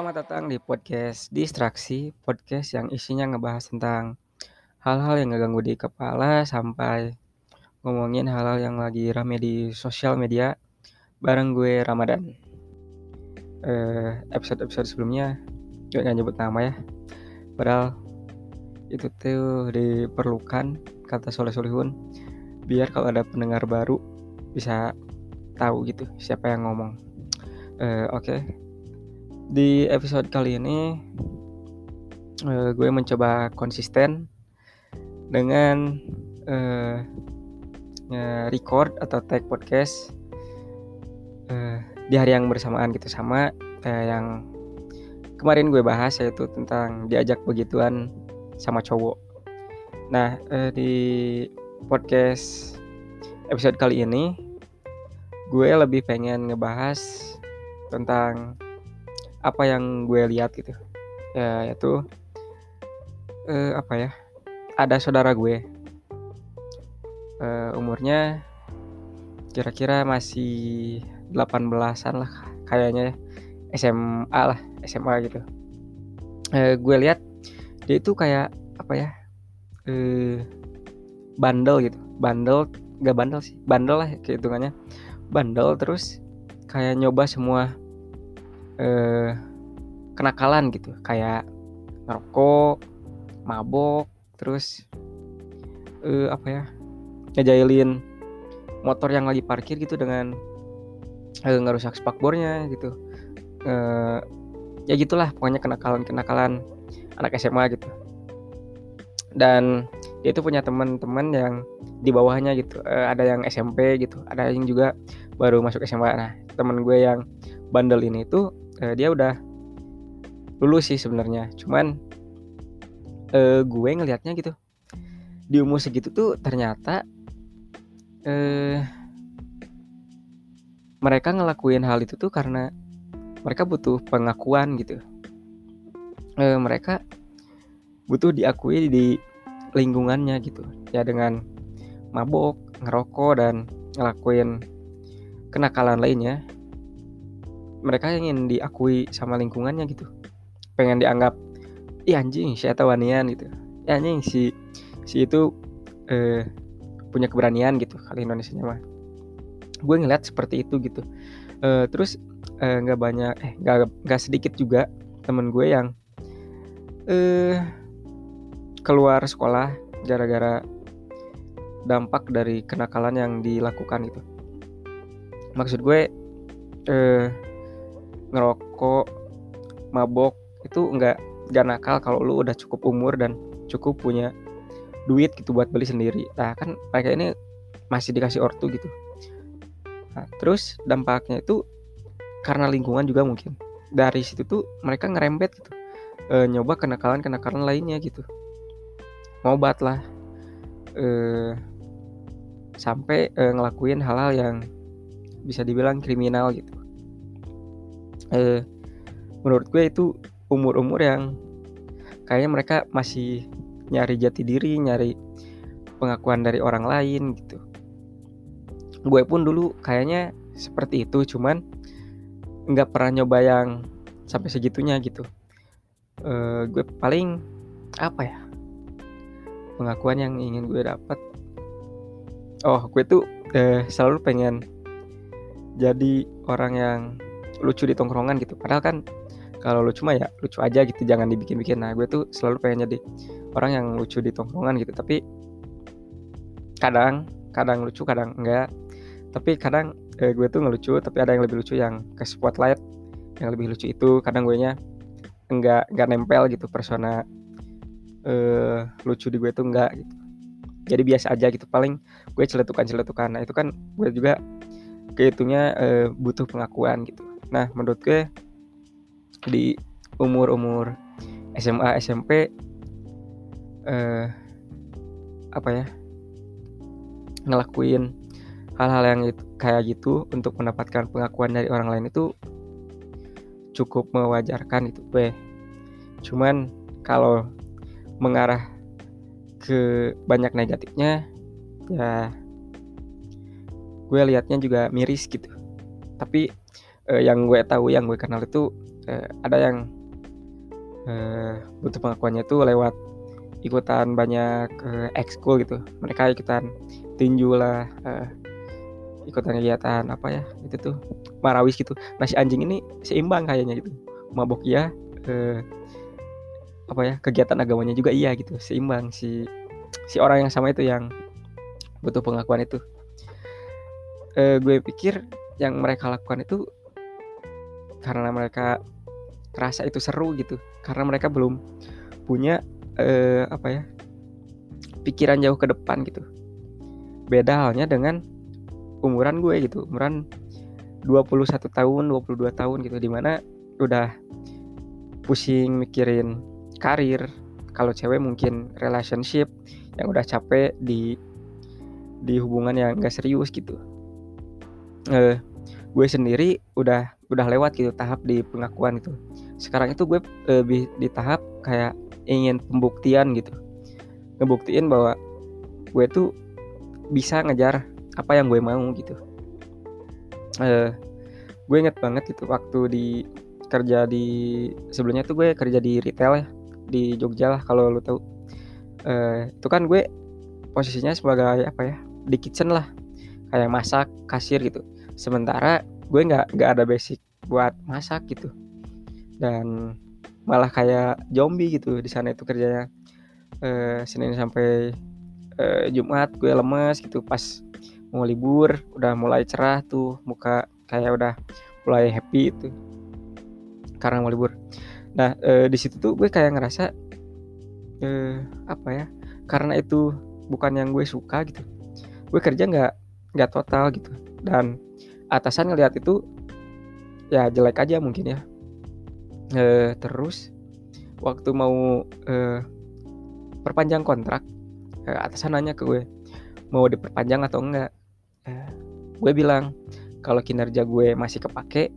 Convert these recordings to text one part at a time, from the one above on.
Selamat datang di podcast Distraksi, podcast yang isinya ngebahas tentang hal-hal yang ngeganggu di kepala sampai ngomongin hal-hal yang lagi rame di sosial media bareng gue Ramadan. Eh, episode-episode sebelumnya juga nggak nyebut nama ya, padahal itu tuh diperlukan kata Soleh Solihun biar kalau ada pendengar baru bisa tahu gitu siapa yang ngomong. Eh, Oke, di episode kali ini uh, gue mencoba konsisten dengan uh, record atau take podcast uh, di hari yang bersamaan gitu sama kayak yang kemarin gue bahas yaitu tentang diajak begituan sama cowok. Nah uh, di podcast episode kali ini gue lebih pengen ngebahas tentang apa yang gue lihat gitu. Ya yaitu eh, apa ya ada saudara gue. Eh, umurnya kira-kira masih 18-an lah kayaknya ya. SMA lah SMA gitu. Eh, gue lihat dia itu kayak apa ya eh, bandel gitu. Bandel gak bandel sih bandel lah kehitungannya bandel terus kayak nyoba semua eh, kenakalan gitu. Kayak ngerokok mabok terus eh, apa ya ngejailin motor yang lagi parkir gitu dengan eh, ngerusak spakbornya gitu. Eh, ya gitulah pokoknya kenakalan kenakalan anak SMA gitu. Dan dia itu punya teman-teman yang di bawahnya gitu. Eh, ada yang SMP gitu ada yang juga baru masuk SMA nah teman gue yang bandel ini tuh eh, dia udah lulus sih sebenarnya. Cuman eh, gue ngelihatnya gitu di umur segitu tuh ternyata eh, mereka ngelakuin hal itu tuh karena mereka butuh pengakuan gitu. Eh, mereka butuh diakui di lingkungannya gitu. Ya dengan mabok ngerokok dan ngelakuin kenakalan lainnya mereka ingin diakui sama lingkungannya gitu. Pengen dianggap ih anjing si atau wanian gitu. Ya anjing si si itu eh, punya keberanian gitu kali Indonesia mah. Gue ngeliat seperti itu gitu. Eh, terus nggak eh, banyak eh nggak sedikit juga temen gue yang eh keluar sekolah gara-gara dampak dari kenakalan yang dilakukan itu. Maksud gue eh, ngerokok, mabok itu nggak nggak nakal kalau lu udah cukup umur dan cukup punya duit gitu buat beli sendiri. Nah kan mereka ini masih dikasih ortu gitu. Nah, terus dampaknya itu karena lingkungan juga mungkin. Dari situ tuh mereka ngerembet gitu. E, nyoba kenakalan kenakalan lainnya gitu. Ngobat lah. Eh, sampai eh, ngelakuin hal-hal yang bisa dibilang kriminal gitu eh, menurut gue itu umur-umur yang kayaknya mereka masih nyari jati diri nyari pengakuan dari orang lain gitu. Gue pun dulu kayaknya seperti itu cuman nggak pernah nyoba yang sampai segitunya gitu. Uh, gue paling apa ya? Pengakuan yang ingin gue dapat. Oh gue tuh uh, selalu pengen jadi orang yang lucu di tongkrongan gitu. Padahal kan kalau lucu mah ya lucu aja gitu jangan dibikin-bikin. Nah gue tuh selalu pengen jadi orang yang lucu di tongkrongan gitu. Tapi kadang kadang lucu kadang enggak. Tapi kadang eh, gue tuh ngelucu tapi ada yang lebih lucu yang ke spotlight yang lebih lucu itu. Kadang gue nya enggak enggak nempel gitu persona eh, lucu di gue tuh enggak gitu. Jadi biasa aja gitu. Paling gue celetukan celetukan nah itu kan gue juga kehitungnya eh, butuh pengakuan gitu nah menurut gue di umur umur SMA SMP eh, apa ya ngelakuin hal-hal yang itu, kayak gitu untuk mendapatkan pengakuan dari orang lain itu cukup mewajarkan itu gue. Cuman kalau mengarah ke banyak negatifnya ya gue liatnya juga miris gitu. Tapi eh, yang gue tahu yang gue kenal itu uh, ada yang uh, butuh pengakuannya tuh lewat ikutan banyak uh, ekskul gitu. Mereka ikutan tinju lah uh, ikutan kegiatan apa ya itu tuh marawis gitu. Nah si anjing ini seimbang kayaknya gitu. Mabok ya eh, apa ya kegiatan agamanya juga iya gitu. Seimbang si si orang yang sama itu yang butuh pengakuan itu. Eh, gue pikir yang mereka lakukan itu karena mereka kerasa itu seru gitu. Karena mereka belum punya eh, apa ya pikiran jauh ke depan gitu. Beda halnya dengan umuran gue gitu umuran 21 tahun 22 tahun gitu di mana udah pusing mikirin karir. Kalau cewek mungkin relationship yang udah capek di di hubungan yang gak serius gitu. Eh, gue sendiri udah udah lewat gitu tahap di pengakuan itu. Sekarang itu gue lebih di tahap kayak ingin pembuktian gitu. Ngebuktiin bahwa gue tuh bisa ngejar apa yang gue mau gitu. Uh, gue inget banget itu waktu di kerja di sebelumnya tuh gue kerja di retail ya di Jogja lah kalau lo tahu. Uh, itu kan gue posisinya sebagai apa ya di kitchen lah. Kayak masak kasir gitu. Sementara gue nggak nggak ada basic buat masak gitu. Dan malah kayak zombie gitu di sana itu kerjanya. Uh, Senin sampai uh, Jumat gue lemes gitu pas mau libur udah mulai cerah tuh muka kayak udah mulai happy itu. Karena mau libur. Nah e, di situ tuh gue kayak ngerasa e, apa ya karena itu bukan yang gue suka gitu. Gue kerja nggak nggak total gitu. Dan atasan ngelihat itu ya jelek aja mungkin ya. E, terus waktu mau e, perpanjang kontrak e, atasan nanya ke gue mau diperpanjang atau enggak? Gue bilang kalau kinerja gue masih kepake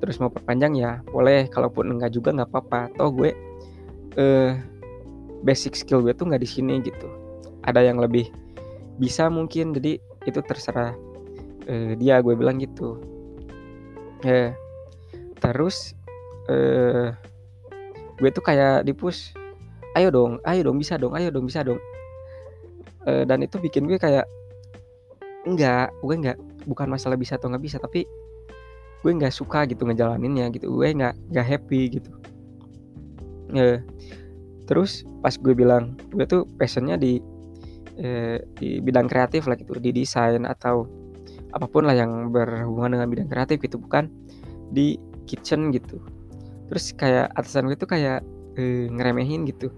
terus mau perpanjang ya boleh kalaupun enggak juga nggak apa-apa. Toh gue eh, basic skill gue tuh nggak di sini gitu. Ada yang lebih bisa mungkin jadi itu terserah eh, dia gue bilang gitu. Eh terus eh, gue tuh kayak dipus ayo dong ayo dong bisa dong ayo dong bisa dong. Eh, dan itu bikin gue kayak enggak gue enggak bukan masalah bisa atau nggak bisa tapi gue nggak suka gitu ngejalaninnya gitu gue nggak nggak happy gitu. E, terus pas gue bilang gue tuh passionnya di di bidang kreatif lah gitu di desain atau apa pun lah yang berhubungan dengan bidang kreatif gitu bukan di kitchen gitu. Terus kayak atasan gue tuh kayak e, ngeremehin gitu.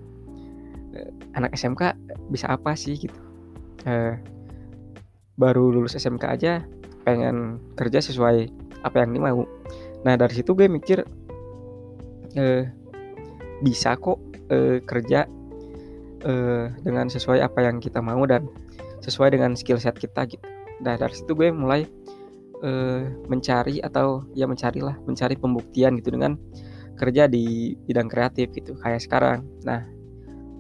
E, anak SMK bisa apa sih gitu? E, baru lulus SMK aja pengen kerja sesuai apa yang dia mau. Nah dari situ gue mikir eh, bisa kok eh, kerja eh, dengan sesuai apa yang kita mau dan sesuai dengan skill set kita gitu nah dari situ gue mulai eh, mencari atau ya mencarilah mencari pembuktian gitu dengan kerja di bidang kreatif gitu kayak sekarang. Nah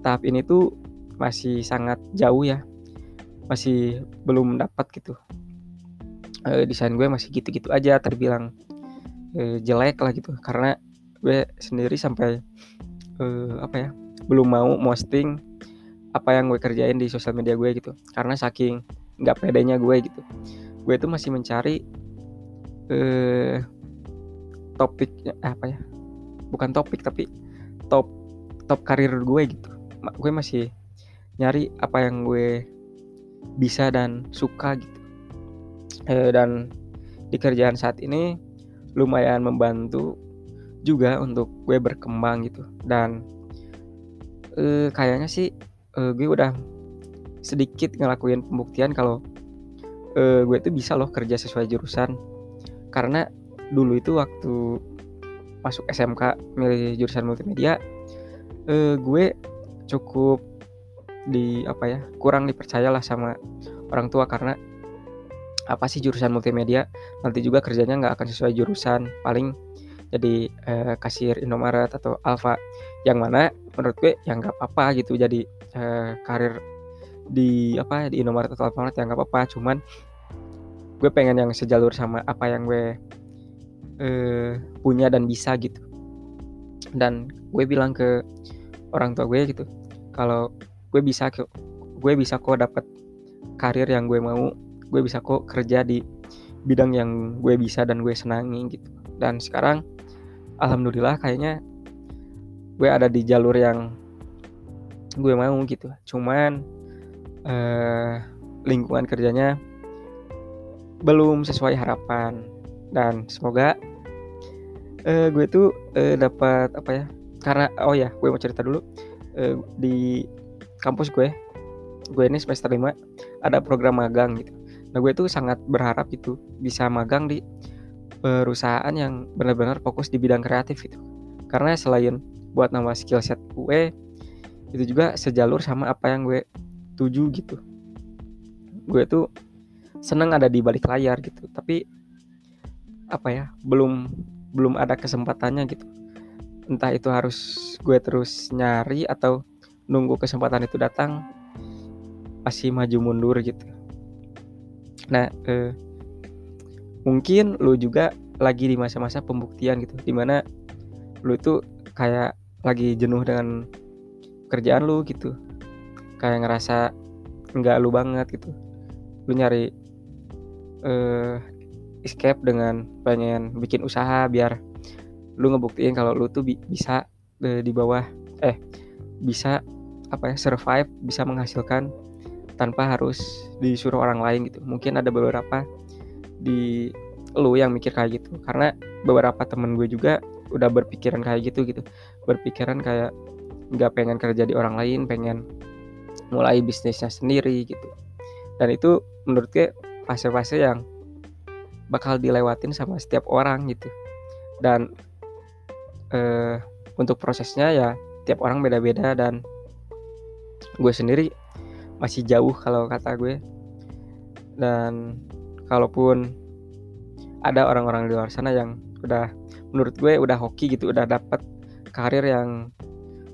tahap ini tuh masih sangat jauh ya masih belum dapat gitu. E, desain gue masih gitu-gitu aja terbilang e, jelek lah gitu. Karena gue sendiri sampai e, apa ya belum mau posting apa yang gue kerjain di sosial media gue gitu. Karena saking nggak pedenya gue gitu. Gue tuh masih mencari eh, topiknya apa ya bukan topik tapi top top karir gue gitu. Gue masih nyari apa yang gue bisa dan suka gitu. E, dan di kerjaan saat ini lumayan membantu juga untuk gue berkembang gitu. Dan e, kayaknya sih e, gue udah sedikit ngelakuin pembuktian kalau e, gue tuh bisa loh kerja sesuai jurusan. Karena dulu itu waktu masuk SMK milih jurusan multimedia e, gue cukup di apa ya kurang dipercaya lah sama orang tua karena apa sih jurusan multimedia? Nanti juga kerjanya nggak akan sesuai jurusan. Paling jadi eh, kasir Indomaret atau Alfa yang mana menurut gue yang nggak apa-apa gitu. Jadi eh, karir di apa di Indomaret atau Alfamart yang nggak apa-apa. Cuman gue pengen yang sejalur sama apa yang gue uh, punya dan bisa gitu. Dan gue bilang ke orang tua gue gitu kalau gue bisa gue bisa kok dapat karir yang gue mau gue bisa kok kerja di bidang yang gue bisa dan gue senangi gitu. Dan sekarang alhamdulillah kayaknya gue ada di jalur yang gue mau gitu. Cuman uh, lingkungan kerjanya belum sesuai harapan. Dan semoga uh, gue tuh uh, dapat apa ya karena oh ya gue mau cerita dulu. Uh, di kampus gue gue ini semester 5 ada program magang gitu. Nah gue tuh sangat berharap itu bisa magang di perusahaan yang benar-benar fokus di bidang kreatif itu karena selain buat nama skill set gue itu juga sejalur sama apa yang gue tuju gitu. Gue tuh seneng ada di balik layar gitu. Tapi apa ya belum belum ada kesempatannya gitu. Entah itu harus gue terus nyari atau nunggu kesempatan itu datang masih maju mundur gitu. Nah eh, mungkin lu juga lagi di masa-masa pembuktian gitu di mana lu itu kayak lagi jenuh dengan kerjaan lu gitu kayak ngerasa nggak lu banget gitu. Lu nyari uh, escape dengan pengen bikin usaha biar lu ngebuktiin kalau lu tuh bi bisa uh, di bawah eh bisa apa ya survive bisa menghasilkan tanpa harus disuruh orang lain gitu. Mungkin ada beberapa di lu yang mikir kayak gitu. Karena beberapa temen gue juga udah berpikiran kayak gitu gitu. Berpikiran kayak nggak pengen kerja di orang lain pengen mulai bisnisnya sendiri gitu. Dan itu menurut gue fase-fase yang bakal dilewatin sama setiap orang gitu. Dan eh, untuk prosesnya ya tiap orang beda-beda dan gue sendiri masih jauh kalau kata gue. Dan kalaupun ada orang-orang di luar sana yang udah menurut gue udah hoki gitu udah dapet karir yang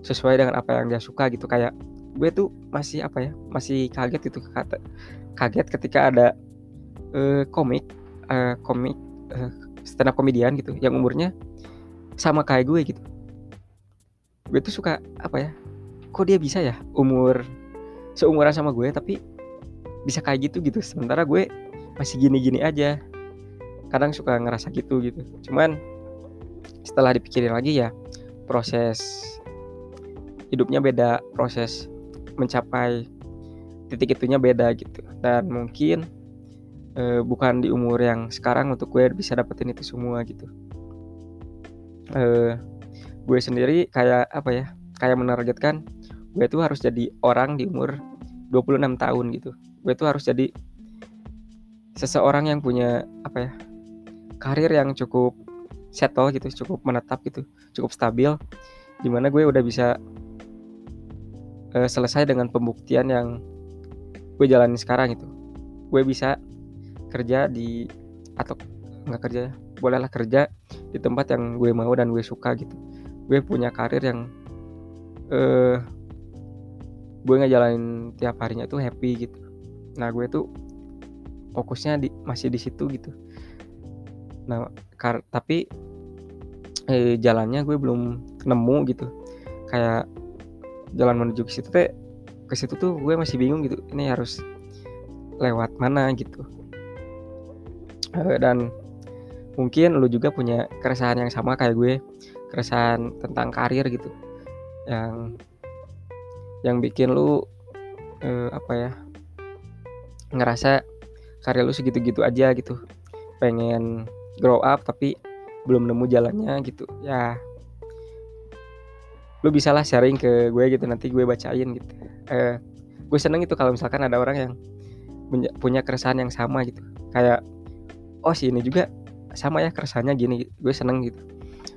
sesuai dengan apa yang dia suka gitu. Kayak gue tuh masih apa ya masih kaget gitu kata kaget ketika ada uh, komik uh, komik uh, stand up komedian gitu yang umurnya sama kayak gue gitu. Gue tuh suka apa ya kok dia bisa ya umur seumuran sama gue tapi bisa kayak gitu gitu. Sementara gue masih gini-gini aja. Kadang suka ngerasa gitu gitu. Cuman setelah dipikirin lagi ya proses hidupnya beda proses mencapai titik itunya beda gitu. Dan mungkin e, bukan di umur yang sekarang untuk gue bisa dapetin itu semua gitu. E, gue sendiri kayak apa ya kayak menargetkan gue tuh harus jadi orang di umur 26 tahun gitu. Gue tuh harus jadi seseorang yang punya apa ya karir yang cukup settle gitu cukup menetap gitu cukup stabil di mana gue udah bisa uh, selesai dengan pembuktian yang gue jalani sekarang itu. Gue bisa kerja di atau nggak kerja ya bolehlah kerja di tempat yang gue mau dan gue suka gitu. Gue punya karir yang uh, gue ngejalanin tiap harinya tuh happy gitu. Nah gue tuh fokusnya di masih di situ gitu. Nah kar tapi eh, jalannya gue belum nemu gitu. Kayak jalan menuju ke situ teh ke situ tuh gue masih bingung gitu ini harus lewat mana gitu. Dan mungkin lu juga punya keresahan yang sama kayak gue keresahan tentang karir gitu. Yang yang bikin lu eh, apa ya ngerasa karir lu segitu-gitu aja gitu. Pengen grow up tapi belum nemu jalannya gitu. Ya lu bisa lah sharing ke gue gitu nanti gue bacain gitu. Eh, gue seneng itu kalau misalkan ada orang yang punya keresahan yang sama gitu. Kayak oh sih ini juga sama ya keresahannya gini gue seneng gitu.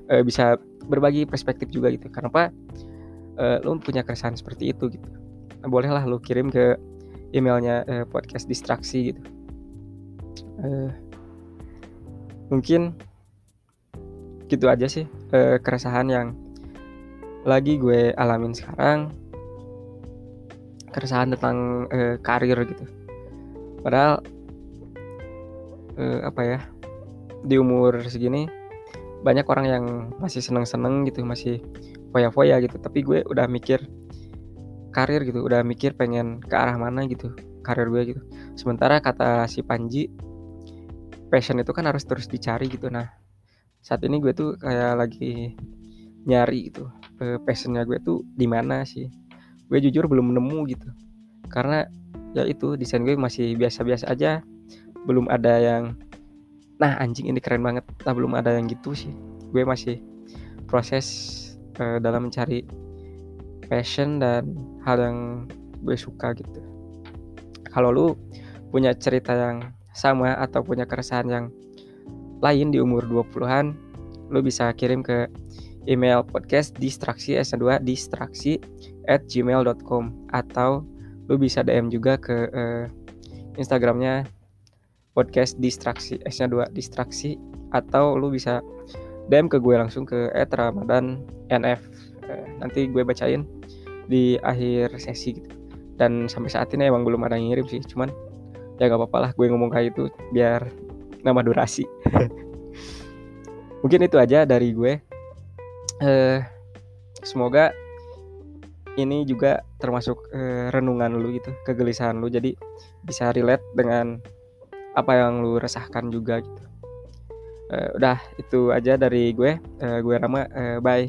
Eh, bisa berbagi perspektif juga gitu. Kenapa eh, lu punya keresahan seperti itu gitu? Nah, bolehlah lu kirim ke emailnya eh, podcast distraksi gitu. Eh, mungkin gitu aja sih eh, keresahan yang lagi gue alamin sekarang keresahan tentang uh, karir gitu. Padahal uh, apa ya di umur segini banyak orang yang masih seneng-seneng gitu masih foya-foya gitu. Tapi gue udah mikir karir gitu udah mikir pengen ke arah mana gitu karir gue gitu. Sementara kata si Panji passion itu kan harus terus dicari gitu. Nah saat ini gue tuh kayak lagi nyari gitu passionnya gue tuh di mana sih? Gue jujur belum nemu gitu. Karena ya itu desain gue masih biasa-biasa aja. Belum ada yang nah anjing ini keren banget. Nah belum ada yang gitu sih. Gue masih proses uh, dalam mencari passion dan hal yang gue suka gitu. Kalau lu punya cerita yang sama atau punya keresahan yang lain di umur 20-an lu bisa kirim ke email podcast distraksi s2 distraksi at gmail.com atau lu bisa DM juga ke uh, Instagramnya podcast distraksi S nya 2 distraksi. Atau lu bisa DM ke gue langsung ke @ramadan nf eh, nanti gue bacain di akhir sesi gitu. Dan sampai saat ini emang belum ada yang ngirim sih cuman ya gak apa-apa lah gue ngomong kayak itu biar nama durasi. Mungkin itu aja dari gue eh, semoga ini juga termasuk eh, renungan lu gitu kegelisahan lu. Jadi bisa relate dengan apa yang lu resahkan juga gitu. Uh, udah itu aja dari gue. Uh, gue Rama uh, bye